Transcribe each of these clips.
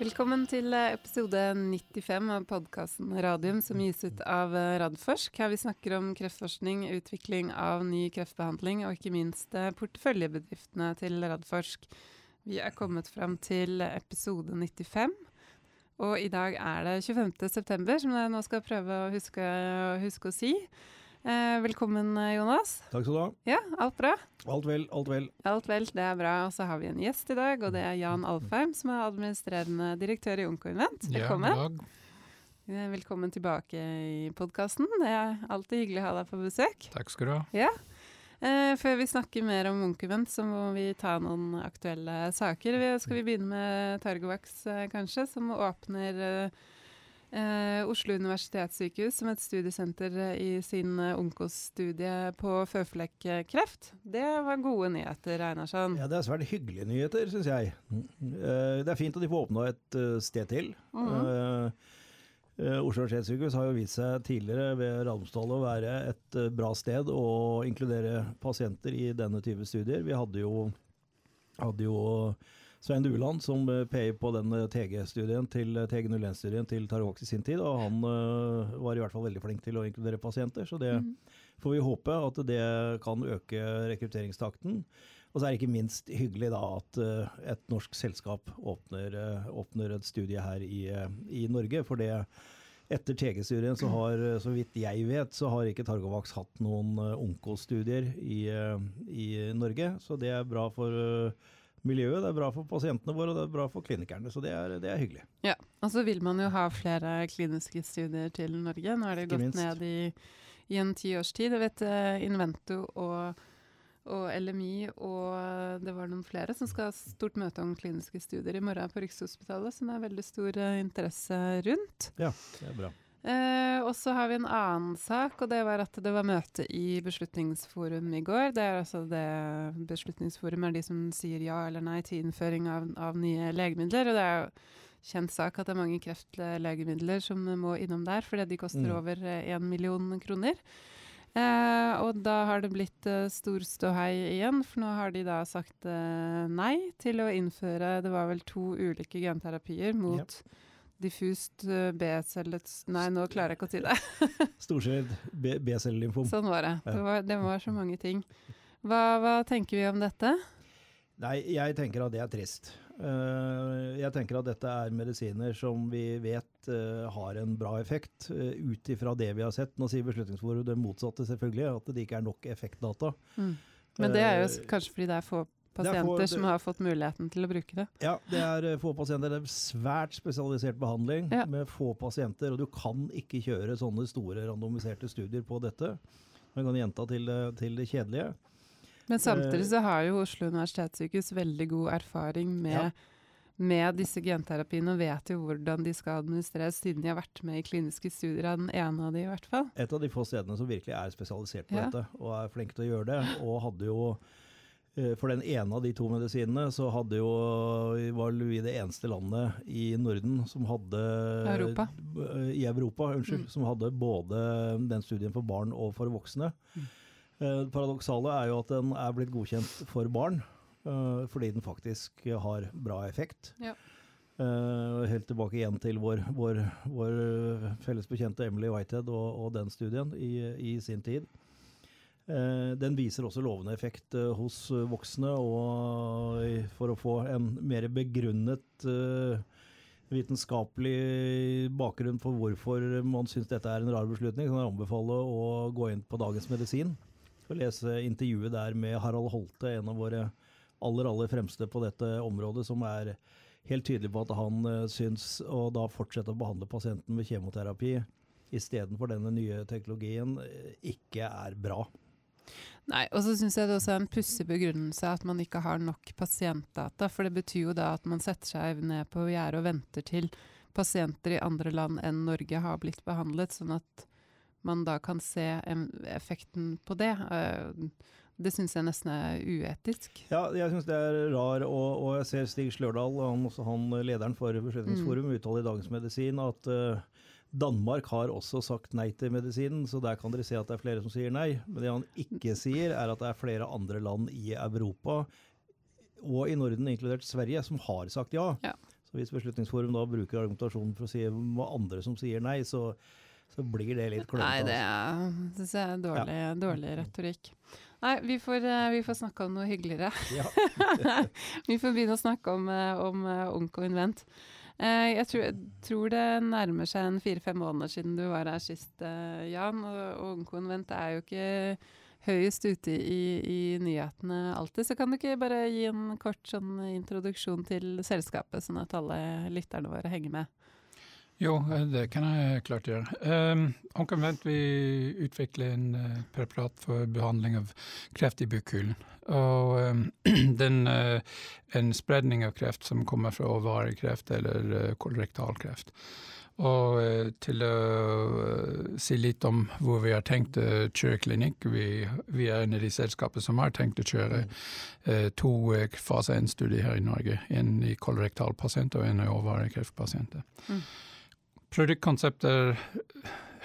Velkommen til eh, episode 95 av podkasten Radium, som gis ut av eh, Radforsk. Her vi snakker om kreftforskning, utvikling av ny kreftbehandling og ikke minst eh, porteføljebedriftene til Radforsk. Vi er kommet fram til episode 95. Og i dag er det 25. september, som jeg nå skal prøve å huske, huske å si. Eh, velkommen, Jonas. Takk skal du ha. Ja, alt bra? Alt vel, alt vel. Alt vel, det er bra. Og så har vi en gjest i dag, og det er Jan Alfheim, som er administrerende direktør i Onkoinvent. Velkommen. Ja, dag. Velkommen tilbake i podkasten. Det er alltid hyggelig å ha deg på besøk. Takk skal du ha. Ja. Eh, før vi snakker mer om Onkoinvent, så må vi ta noen aktuelle saker. Vi, skal vi begynne med Targovax, eh, kanskje, som åpner eh, Eh, Oslo universitetssykehus som et studiesenter eh, i sin onkostudie onkosstudie på føflekkreft. Det var gode nyheter, Einarsson. Ja, det er svært hyggelige nyheter, syns jeg. Eh, det er fint at de får åpna et sted til. Mm -hmm. eh, Oslo universitetssykehus har jo vist seg tidligere ved Ramsdal å være et bra sted å inkludere pasienter i denne type studier. Vi hadde jo, hadde jo Svein Dueland som peier på den eh, TG-studien til eh, TG01-studien til Targovax i sin tid, og han var i hvert fall veldig flink til å inkludere pasienter. Så det mm. får vi håpe at det kan øke rekrutteringstakten. Og så er det ikke minst hyggelig da at et norsk selskap åpner, åpner et studie her i, i Norge. For det etter TG-studien så har, så vidt jeg vet, så har ikke Targovax hatt noen onkostudier i, i Norge. Så det er bra for miljøet, det er bra for pasientene våre og det er bra for klinikerne. Så det er, det er hyggelig. Ja, Og så vil man jo ha flere kliniske studier til Norge. Nå er det gått ned i, i en tiårstid. Jeg vet uh, Invento og, og LMI og det var noen flere som skal ha stort møte om kliniske studier i morgen på Rikshospitalet, som det er veldig stor uh, interesse rundt. Ja, det er bra. Eh, og så har vi en annen sak, og det var at det var møte i Beslutningsforum i går. Det er altså det Beslutningsforum er de som sier ja eller nei til innføring av, av nye legemidler. Og det er jo kjent sak at det er mange kreftlegemidler som må innom der, fordi de koster mm. over én million kroner. Uh, og da har det blitt uh, stor ståhei igjen, for nå har de da sagt eh, nei til å innføre Det var vel to ulike genterapier mot yep diffust eh, B-cellet Nei, nå klarer jeg ikke å si det. Storskjedd B-cellelymfom. Sånn var det. Det var, det var, så mange ting. Hva, hva, tenker vi om dette? Nei, jeg tenker at det er trist. Uh, jeg tenker at dette er medisiner som vi vet uh, har en bra effekt, ut ifra det vi har sett. Nå sier Beslutningsforum det motsatte, selvfølgelig, at det ikke er nok effektdata. Mm. Men det er jo kanskje fordi det er få pasienter for, som har fått muligheten til å bruke det. Ja, det er eh, få pasienter. Det er svært spesialisert behandling ja. med få pasienter. Og du kan ikke kjøre sånne store randomiserte studier på dette. Man kan gjenta til, til det kjedelige. Men samtidig så har jo Oslo universitetssykehus veldig god erfaring med, ja. med disse genterapiene og vet jo hvordan de skal administreres, siden de har vært med i kliniske studier av den ene av de i hvert fall. Et av de få stedene som virkelig er spesialisert på ja. dette, og er flinke til å gjøre det. Og hadde jo Eh, for den ene av de to medisinene så hadde jo, var vi det eneste landet i Norden som hadde Europa. Eh, I Europa, unnskyld. Mm. Som hadde både den studien for barn og for voksne. Mm. Det eh, paradoksale er jo at den er blitt godkjent for barn, fordi den faktisk har bra effekt. Ja. Helt tilbake igjen til vår, vår, vår felles bekjente Emily Whitehead og, og den studien i, i sin tid. Eh, den viser også lovende effekt eh, hos eh, voksne, og for å få en mer begrunnet vitenskapelig bakgrunn for hvorfor man syns dette er en rar beslutning, kan jeg anbefale å gå inn på Dagens Medisin og lese intervjuet der med Harald Holte, en av våre aller, aller fremste på dette området, som er helt tydelig på at han syns å da fortsette å behandle pasienten med kjemoterapi istedenfor denne nye teknologien ikke er bra. Nei, og så syns jeg det også er en pussig begrunnelse at man ikke har nok pasientdata. For det betyr jo da at man setter seg ned på gjerdet og venter til pasienter i andre land enn Norge har blitt behandlet, sånn at man da kan se effekten på det. Eh, det syns jeg nesten er uetisk. Ja, jeg syns det er rar, og, og, jeg ser Stig Slørdal, han, han lederen for Beslutningsforum, mm. uttale i Dagens Medisin at uh, Danmark har også sagt nei til medisinen, så der kan dere se at det er flere som sier nei. Men det han ikke sier, er at det er flere andre land i Europa, og i Norden, inkludert Sverige, som har sagt ja. ja. Så hvis Beslutningsforum da bruker argumentasjonen for å si hva andre som sier nei, så, så blir det litt klønete. Nei, det altså. synes jeg er dårlig, dårlig retorikk. Nei, vi får, eh, vi får snakke om noe hyggeligere. Ja. vi får begynne å snakke om, eh, om eh, Onko Invent. Eh, jeg tror, jeg tror det nærmer seg en fire-fem måneder siden du var her sist, eh, Jan. Og, og Ungkonvent er jo ikke høyest ute i, i nyhetene alltid. Så kan du ikke bare gi en kort sånn introduksjon til selskapet, sånn at alle lytterne våre henger med? Jo, eh, det kan jeg klart gjøre. Um, omvendt vi utvikler en uh, preparat for behandling av kreft i bukhulen. Og um, den uh, en spredning av kreft som kommer fra ovariekreft eller uh, kolorektalkreft. Og til å si litt om hvor vi har tenkt å kjøre klinikk. Vi, vi er en av de selskapene som har tenkt å kjøre uh, to fase 1-studier her i Norge. En i kolorektalpasienter og en i ovarikreftpasienter. Mm. Produktkonseptet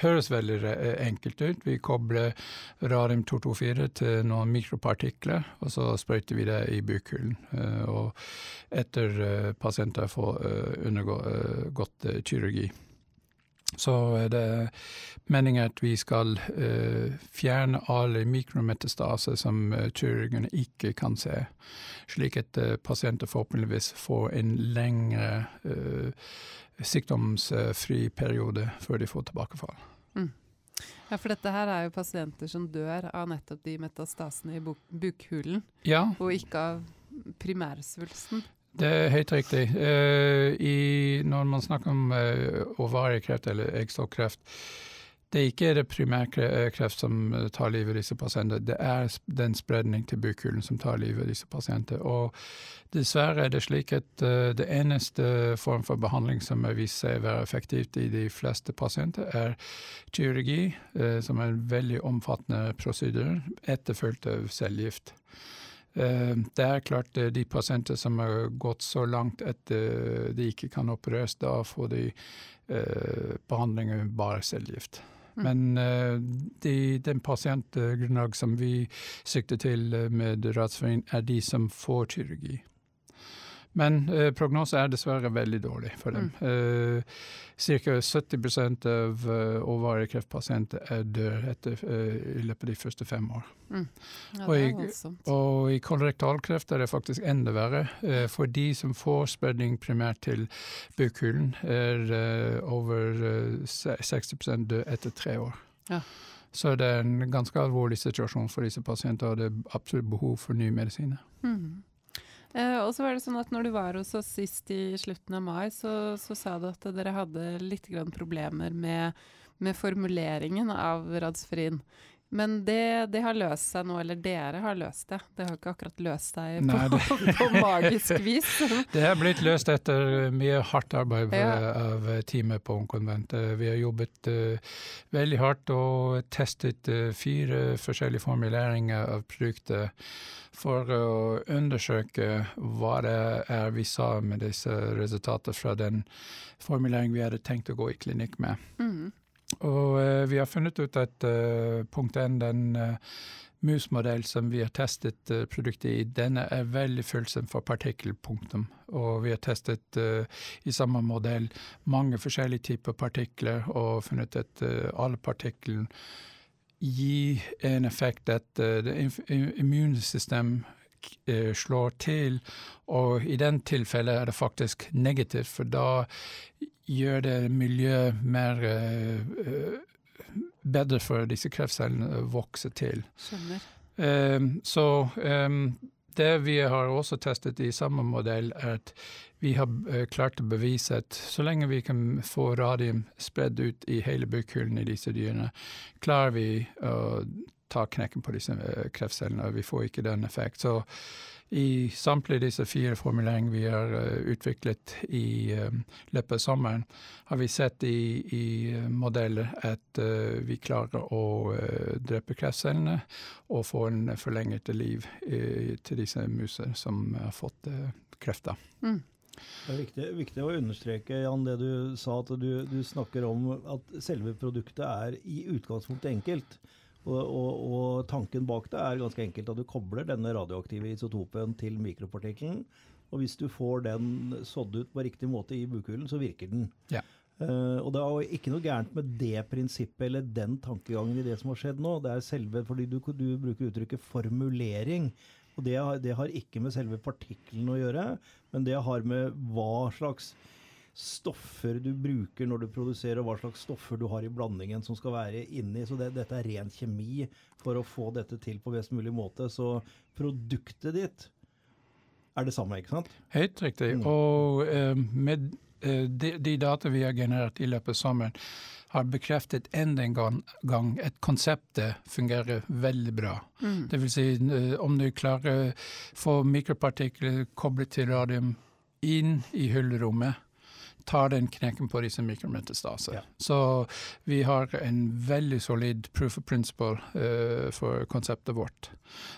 høres veldig enkelt ut. Vi kobler radium-224 til noen mikropartikler, og så sprøyter vi det i bukhulen. Eh, og etter eh, pasienter får uh, undergått kirurgi. Så er det meningen at vi skal eh, fjerne alle mikrometastaser som kirurgene ikke kan se, slik at pasienter forhåpentligvis får en lengre sykdomsfri periode før de får tilbakefall. Ja, for dette her er jo pasienter som dør av nettopp de metastasene i buk bukhulen, Ja, og ikke av primærsvulsten. det er helt riktig. Uh, i, når man snakker om uh, ovariekreft eller eggstokkreft, det er ikke det primærkreft som tar livet av disse pasientene, det er den spredning til bukhulen som tar livet av disse pasientene. Og dessverre er det slik at eh, det eneste form for behandling som har vist seg å være effektivt i de fleste pasienter, er kirurgi, eh, som er en veldig omfattende prosedyre, etterfulgt av cellegift. Eh, Det er klart de pasienter som har gått så langt at de ikke kan opereres, da får de eh, behandling med bare cellegift. Mm. Men eh, de, den pasientgrunnlag som vi sikter til eh, med Radsforening, er de som får kirurgi. Men eh, prognosen er dessverre veldig dårlig for dem. Eh, Ca. 70% av eh, kreftpasienter er dør etter, uh, i løpet av de første fem år. Ja, Og jeg- Og i kolorektalkreft er det faktisk enda verre. Uh, for de som får spredning primært til bukhulen, er uh, over eh, se- 60 død etter tre år. Ja. Så det er en ganske alvorlig situasjon for disse pasientene, og det er absolutt behov for nye medisiner. Mhm. Eh, og så var det sånn at når du var hos oss sist i slutten av mai, så, så sa du at dere hadde litt problemer med, med formuleringen av Radsfrin. Men det, det har løst seg nå, eller dere har løst det. Det har ikke akkurat løst seg på, Nei, på magisk vis. Det er blitt løst etter mye hardt arbeid Ja. av teamet på Onkonvent. Eh, Vi har jobbet uh, veldig hardt og testet uh, fire forskjellige formuleringer av produktet for å undersøke hva det er vi sa med disse resultatene fra den formuleringen vi hadde tenkt å gå i klinikk med. Mhm. Og eh, vi har funnet ut at eh, punkt 1, den eh, musmodell som vi har testet eh, produktet i, denne er veldig følsom for partikkelpunktum. Og vi har testet eh, i samme modell mange forskjellige typer partikler og funnet at eh, alle partiklene gir en effekt at eh, eh, slår til, og i den tilfellet er det faktisk negativt, for da gjør det miljøet mer eh, eh, bedre for disse kreftcellene å vokse til. Skjønner. Ehm, så ehm, det vi har også testet i samme modell, er at vi har eh, klart å bevise at så lenge vi kan få radium spredd ut i hele bukhulen i disse dyrene, klarer vi å ta knekken på disse eh, kreftcellene, vi får ikke den effekt. Så i samtlige disse fire formuleringene vi har eh, utviklet i eh, løpet av sommeren, har vi sett i, i modeller at vi klarer å drepe kreftcellene og få en forlenget liv eh, til disse muser som har fått krefter. Mm. Det er viktig, viktig å understreke, Jan, det du sa, at du, du snakker om at selve produktet er i utgangspunktet enkelt. Og, og, og tanken bak det er ganske enkelt at du kobler denne radioaktive isotopen til mikropartikkelen. Og hvis du får den sådd ut på riktig måte i bukhulen, så virker den. Ja. Uh, og det er jo ikke noe gærent med det prinsippet eller den tankegangen i det som har skjedd nå. Det er selve, fordi du, du bruker uttrykket formulering. Og det det har ikke med selve partikkelen å gjøre, men det har med hva slags stoffer du bruker når du produserer, og hva slags stoffer du har i blandingen som skal være inni. Så det, dette er ren kjemi for å få dette til på best mulig måte. Så produktet ditt er det samme, ikke sant? Helt riktig. Mm. Og eh, med eh, de, de data vi har generert i løpet av sommeren, har bekreftet enda en gang, gang at konseptet fungerer veldig bra. Mm. Det vil si, eh, om du klarer å få mikropartikler koblet til radium inn i hullerommet, tar den knekken på disse mikrometastaser. Ja. Så vi har en veldig solid proof of principle uh, for konseptet vårt.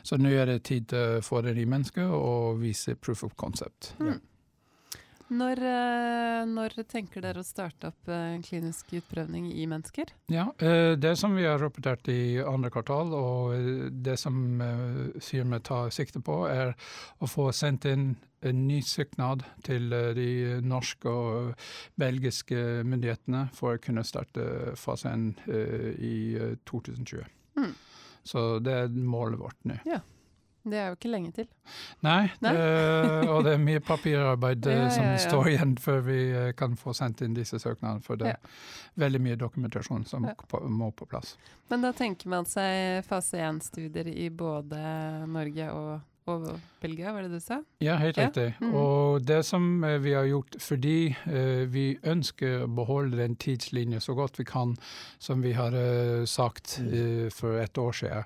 Så nå er det tid til å få det i mennesker og vise proof of concept. Mm. eh, når tenker dere å starte opp eh, klinisk utprøvning i mennesker? Ja, eh, Det som vi har rapportert i andre kvartal, og eh, det som eh, firmaet tar sikte på, er å få sendt inn en ny søknad til eh, de norske og belgiske myndighetene for å kunne starte fase 1 eh, i eh, 2020. Mm. Så det er målet vårt nå. Det er jo ikke lenge til. Nei, Nei? Det, og det er mye papirarbeid eh, Ja, som ja, ja. står igjen før vi eh, kan få sendt inn disse søknadene. For det Ja. er veldig mye dokumentasjon som Ja. må på plass. Men da tenker man seg fase 1-studier i både Norge og, og Belgia, var det du sa? Ja, helt Ja. riktig. Mhm. Og det som eh, vi har gjort fordi eh, vi ønsker å beholde den tidslinjen så godt vi kan, som vi har eh, sagt Mm. eh, for et år siden.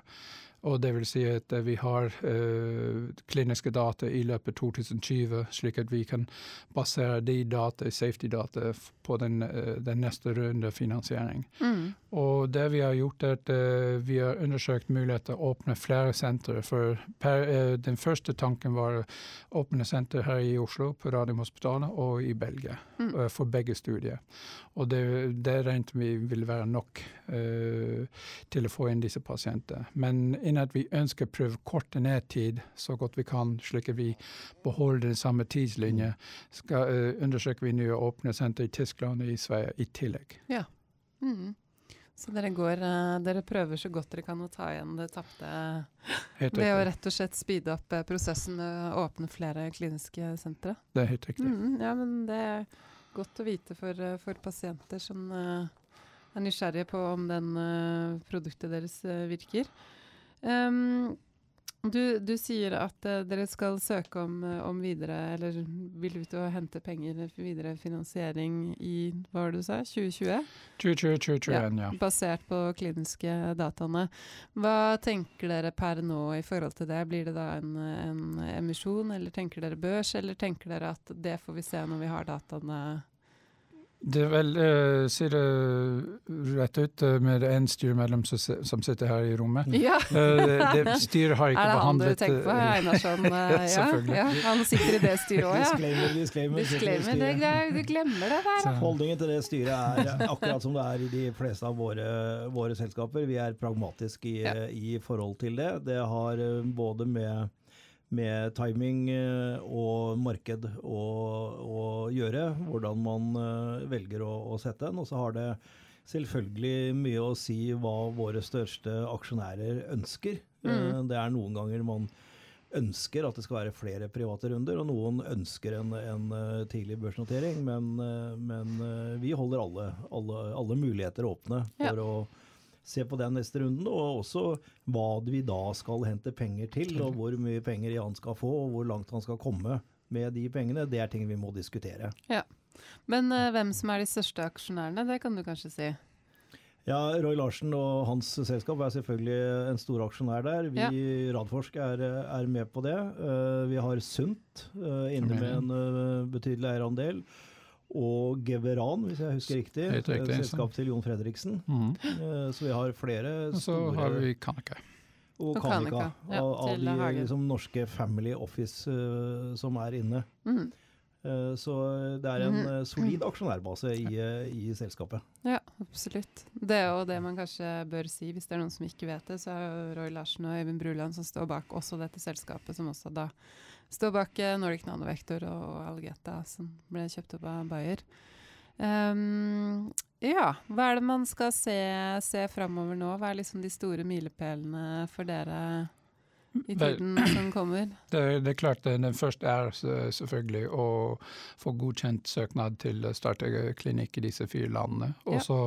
Og det vil si at eh, vi har uh, kliniske data i løpet 2020, slik at vi kan basere de data, safety-data på den, uh, den neste runde finansiering. Mm. Og det vi har gjort, er at uh, vi har undersøkt mulighet til å åpne flere sentre. For per, den første tanken var å åpne senter her i Oslo, på Radiumhospitalet, og i Belgia. Mm. for begge studier. Og det, det regnet vi ville være nok til å få inn disse pasientene. Men innen at vi ønsker å prøve korte ned tid så godt vi kan, slik at vi beholder den samme tidslinje, skal, uh, undersøker vi nå å åpne senter i Tyskland og i Sverige i tillegg. Mm. Så dere går eh, Dere prøver så godt dere kan å ta igjen det tapte ved å rett og slett speede opp eh, prosessen med å åpne flere kliniske sentre. Det er helt riktig. Mm, ja, men det er godt å vite for, for pasienter som er nysgjerrige på om den produktet deres virker. Ehm, du, du sier at uh, dere skal søke om, eh, om videre, eller vil ut og hente penger for videre finansiering i hva var det du sa, 2020? 2020-2021, ja. Basert på kliniske dataene. Hva tenker dere per nå i forhold til det? Blir det da en, en emisjon, eller tenker dere børs, eller tenker dere at det får vi se når vi har dataene? Det er vel, uh, sier det rett ut, eh, med en styremedlem som, som sitter her i rommet. Ja! Eh, det, styret har ikke behandlet Er det han du tenker på? eh, Einarsson? eh, ja, Selvfølgelig. ja, han sitter i det styret òg, ja. Disclaimer, disclaimer. Disclaimer, det, du glemmer det der. Så- Holdningen til det styret er akkurat som det er i de fleste av våre, våre selskaper. Vi er pragmatiske i, Ja. i forhold til det. Det har eh, både med, med timing eh, og marked å, å gjøre, hvordan man eh, velger å, å sette den. Og så har det selvfølgelig mye å si hva våre største aksjonærer ønsker. Eh, Mm. Det er noen ganger man ønsker at det skal være flere private runder, og noen ønsker en, en tidlig børsnotering. Men, men vi holder alle, alle, alle muligheter åpne for å se på den neste runden, og også hva vi da skal hente penger til, og hvor mye penger Jan skal få, og hvor langt han skal komme med de pengene. Det er ting vi må diskutere. Men uh, hvem som er de største aksjonærene, det kan du kanskje si? Ja, Roy Larsen og hans selskap er selvfølgelig en stor aksjonær der. Vi i Radforsk er, er med på det. Uh, vi har Sunt uh, inne med en betydelig eierandel. Og Geveran, hvis jeg husker riktig. Helt riktig, et selskap til Jon Fredriksen. Mhm. Eh, så vi har flere Og så har vi Kanika. Og Og Kanika. Ja, av, av de liksom, norske Family Office eh, som er inne. Mm. Eh, Så det er en Mhm. eh, solid aksjonærbase i, eh, i selskapet. Ja, absolutt. Det er jo det man kanskje bør si, hvis det er noen som ikke vet det. Så er jo Roy Larsen og Øyvind Bruland som står bak også dette selskapet, som også da står bak Nordic Nanovektor og Algeta, som ble kjøpt opp av Bayer. Um, ja, hva er det man skal se, se framover nå? Hva er liksom de store milepælene for dere i Vel, som kommer? Det, det er klart, den første er selvfølgelig å få godkjent søknad til å starte klinikk i disse fire landene. Og Ja. så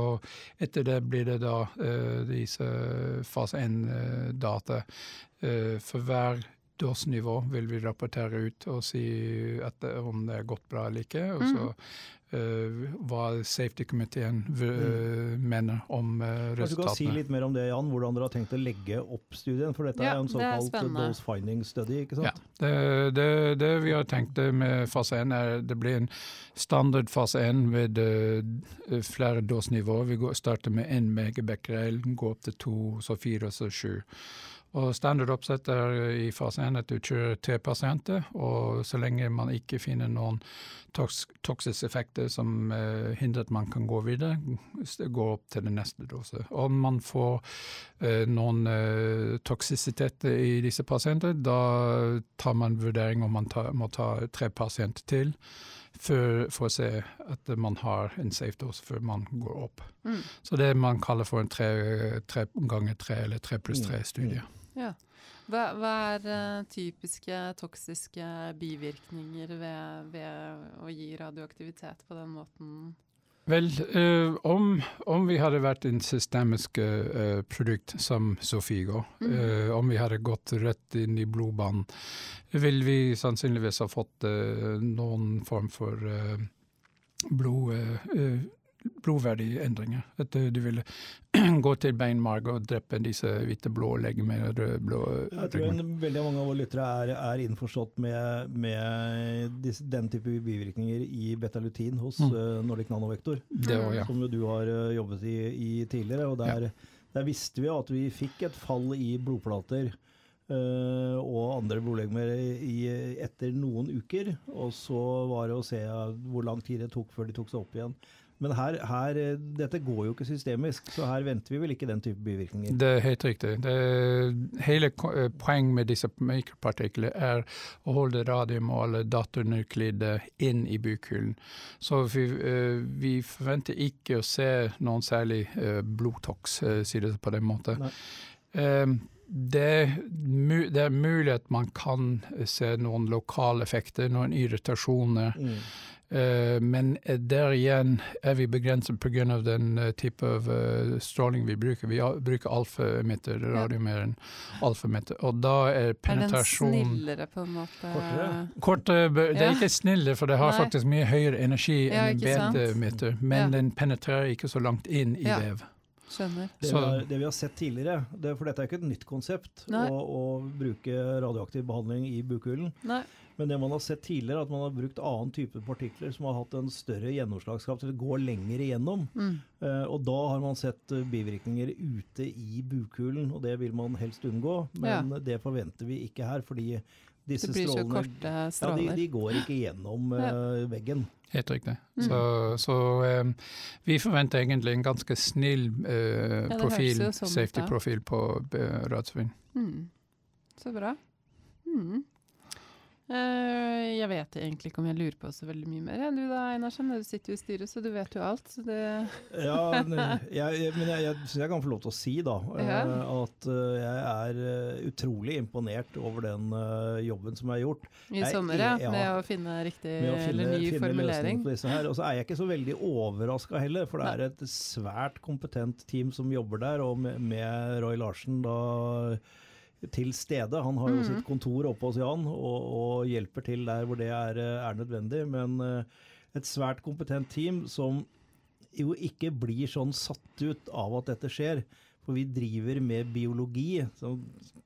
etter det blir det da uh, disse fase 1-data. for hver dåsnivå vil vi rapportere ut og si at, om det er gått bra eller ikke. Og så eh, hva safety-komiteen mm. mener om uh, Kanskje du kan si litt mer om det, Jan, hvordan dere har tenkt å legge opp studien? For dette Ja, er en det er såkalt dose finding study, ikke sant? Ja, det, det, det vi har tenkt med fase 1 er det blir en standard fase 1 med uh, flere dosenivåer. Vi går, starter med 1 megabecquerel, går opp til 2, så 4, så 7. Og standard oppsett er i fase 1 at du kjører tre pasienter, og så lenge man ikke finner noen toks, toksiske effekter som eh, hindrer at man kan gå videre, gå opp til den neste dose. Om man får eh, noen eh, toksisitet i disse pasientene, da tar man vurdering om man tar, må ta tre pasienter til for, for å se at man har en safe dose før man går opp. Mm. Så det man kaller for en tre, tre ganger tre eller tre pluss Mm, tre-studie. Ja. Hva, hva er eh, typiske toksiske bivirkninger ved, ved å gi radioaktivitet på den måten? Vel, uh, om, om vi hadde vært en systemisk uh, produkt som Sofigo, mm. om vi hadde gått rett inn i blodbanen, vil vi sannsynligvis ha fått noen form for blod, blodverdiendringer. At eh, du ville gå til beinmarg og drepe disse hvite blå legemene. røde blå Jeg tror en, veldig mange av våre lyttere er, er innforstått med, med disse, den type bivirkninger i betalutin hos Mm. uh, Nordic Nanovektor, Det òg, ja. som jo du har eh, jobbet i, i tidligere. og der, der visste vi at vi fikk et fall i blodplater Uh, og andre blodlegemer etter noen uker. Og så var det å se eh, hvor lang tid det tok før de tok seg opp igjen. Men her, her, eh, dette går jo ikke systemisk, så her venter vi vel ikke den type bivirkninger. Det er helt riktig. Det, hele eh, poeng med disse mikropartikler er å holde radium og inn i bukhulen. Så vi, eh, vi forventer ikke å se noen særlig blodtoks, sier det på den måten. Nei. Det, det er mulig at man kan se noen lokale effekter, noen irritasjoner. Mm. Eh, men eh, der igjen er vi begrenset pga. den uh, type av eh, stråling vi bruker. Vi bruker alfa-emitter, radiomer enn alfa-emitter. Og da er Er den snillere, på en måte? Kortere? Kort, eh, Det er ikke snillere, for det har Nei. faktisk mye høyere energi Ja, enn en betameter. Men Ja. den penetrerer ikke så langt inn i Ja. vev. Skjønner. Det, vi har, det vi har sett tidligere, det, for dette er ikke et nytt konsept å, å bruke radioaktiv behandling i bukhulen. Nei. Men det man har sett tidligere, er at man har brukt annen type partikler som har hatt en større gjennomslagskraft, eller går lenger igjennom. Mm. Uh, og da har man sett eh, bivirkninger ute i bukhulen, og det vil man helst unngå. Men det forventer vi ikke her, fordi disse Det blir så strålene korte ja, de, de går ikke gjennom uh, veggen. Helt riktig. Mm. Så, så um, vi forventer egentlig en ganske snill uh, ja, profil, sånn ut, safety-profil på uh, radsvin. Mm. Så bra. Mm. Eh, jeg vet egentlig ikke om jeg lurer på så veldig mye mer. enn Du da, Einarsen, du sitter jo i styret, så du vet jo alt. Så det Ja, men jeg, men jeg, jeg syns jeg kan få lov til å si da, eh, Ja. at eh, jeg er eh, utrolig imponert over den eh, jobben som er gjort. I er sommer, ja. Med å finne riktig å finne, eller ny finne formulering. Og så er jeg ikke så veldig overraska heller, for det er et svært kompetent team som jobber der, og med, med Roy Larsen da til stede. Han har jo mm. sitt kontor oppe hos Jan og, og hjelper til der hvor det er, er nødvendig. Men eh, et svært kompetent team som jo ikke blir sånn satt ut av at dette skjer. For vi driver med biologi, sånn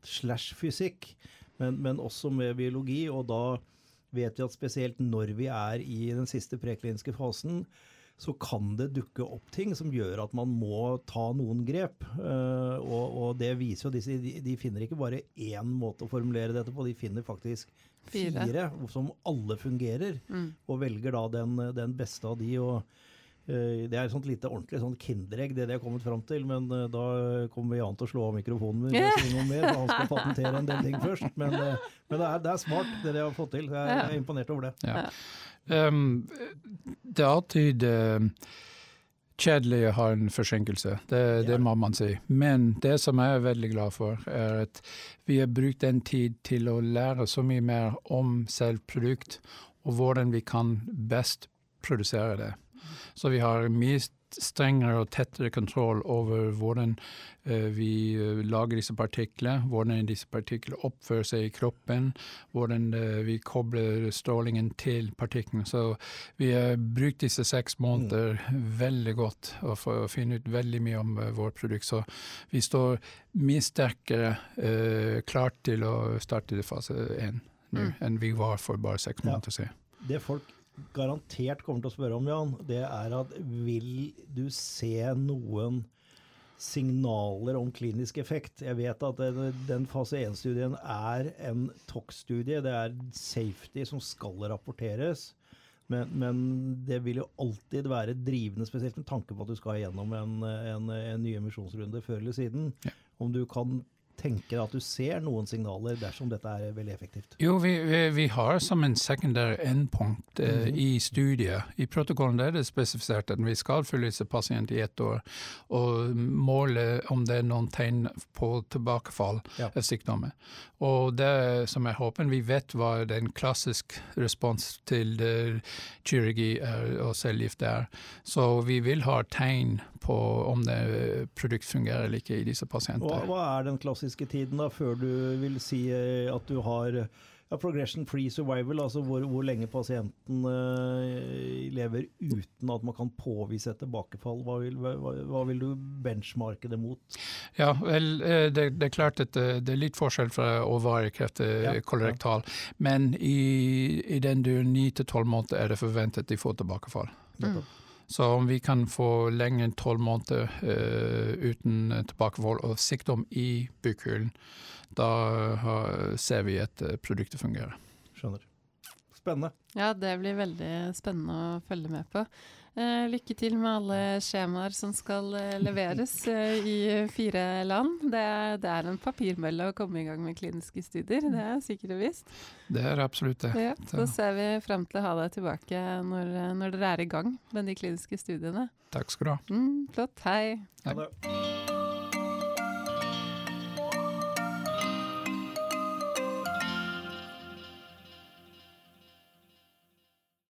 slash fysikk, men, men også med biologi. Og da vet vi at spesielt når vi er i den siste prekliniske fasen, så kan det dukke opp ting som gjør at man må ta noen grep. Uh, og, og, det viser jo disse de, de, finner ikke bare én måte å formulere dette på, de finner faktisk fire, fire som alle fungerer. Mm. Og velger da den, den, beste av de. og Det er et sånt lite ordentlig sånn kinderegg, det de har kommet fram til. Men uh, da kommer Jan til å slå av mikrofonen min og si noe mer. Han skal patentere en del ting først. Men, men det, er, det, er, smart, det de har fått til. Jeg er, jeg er imponert over det. Ja. Um, det er alltid uh, kjedelig å ha en forsinkelse, det, ja. må man si. Men det som jeg er veldig glad for, er at vi har brukt den tid til å lære så mye mer om selv produkt, og hvordan vi kan best produsere det. Så vi har mye strengere og tettere kontroll over hvordan uh, vi uh, lager disse partiklene, hvordan disse partiklene oppfører seg i kroppen, hvordan uh, vi kobler strålingen til partiklene. Så vi har brukt disse seks måneder mm. veldig godt for å finne ut veldig mye om vårt produkt. Så vi står mye sterkere klart til å starte fase én nå mm. enn vi var for bare seks måneder siden. Ja. Det folk garantert kommer til å spørre om, Jan, det er at vil du se noen signaler om klinisk effekt? Jeg vet at den fase 1-studien er en TOX-studie. Det er safety som skal rapporteres. Men, men, det vil jo alltid være drivende, spesielt med tanke på at du skal gjennom en, en, en ny emisjonsrunde før eller siden. Om du kan tenker at du ser noen signaler dersom dette er veldig effektivt? Jo, vi, vi, vi har som en secondary endpunkt eh, mm -hmm. i studiet. I protokollen er det spesifisert at vi skal følge disse pasientene i ett år og måle om det er noen tegn på tilbakefall ja. av sykdommen. Og det som jeg håper vi vet hva den klassisk respons til kirurgi og cellegift er. Så vi vil ha tegn på om det produkt fungerer eller ikke i disse pasientene. Hva, hva er den klassiske tiden da, før du vil si eh, at du har ja, progression free survival, altså hvor, hvor lenge pasienten uh, lever uten at man kan påvise et tilbakefall. Hva vil, hva, hva vil, du benchmarke det mot? Ja, vel, det, det, er klart at det, er litt forskjell fra ovariekreft til ja, kolorektal. Ja. Men i, i den duren 9 til 12 måneder er det forventet de får tilbakefall. Mm. Så om vi kan få lenger enn tolv måneder uh, uten tilbakevold og sykdom i bukhulen, da uh, ser vi at uh, produktet fungerer. Skjønner. Spennende. Ja, det blir veldig spennende å følge med på. Eh, lykke til med alle skjemaer som skal eh, leveres eh, i fire land. Det, det, er en papirmølle å komme i gang med kliniske studier, det er sikkert og visst. Det er absolutt det. Ja, så ser vi frem til å ha deg tilbake når, når, dere er i gang med de kliniske studiene. Takk skal du ha. Mm, flott. Hei. Hei.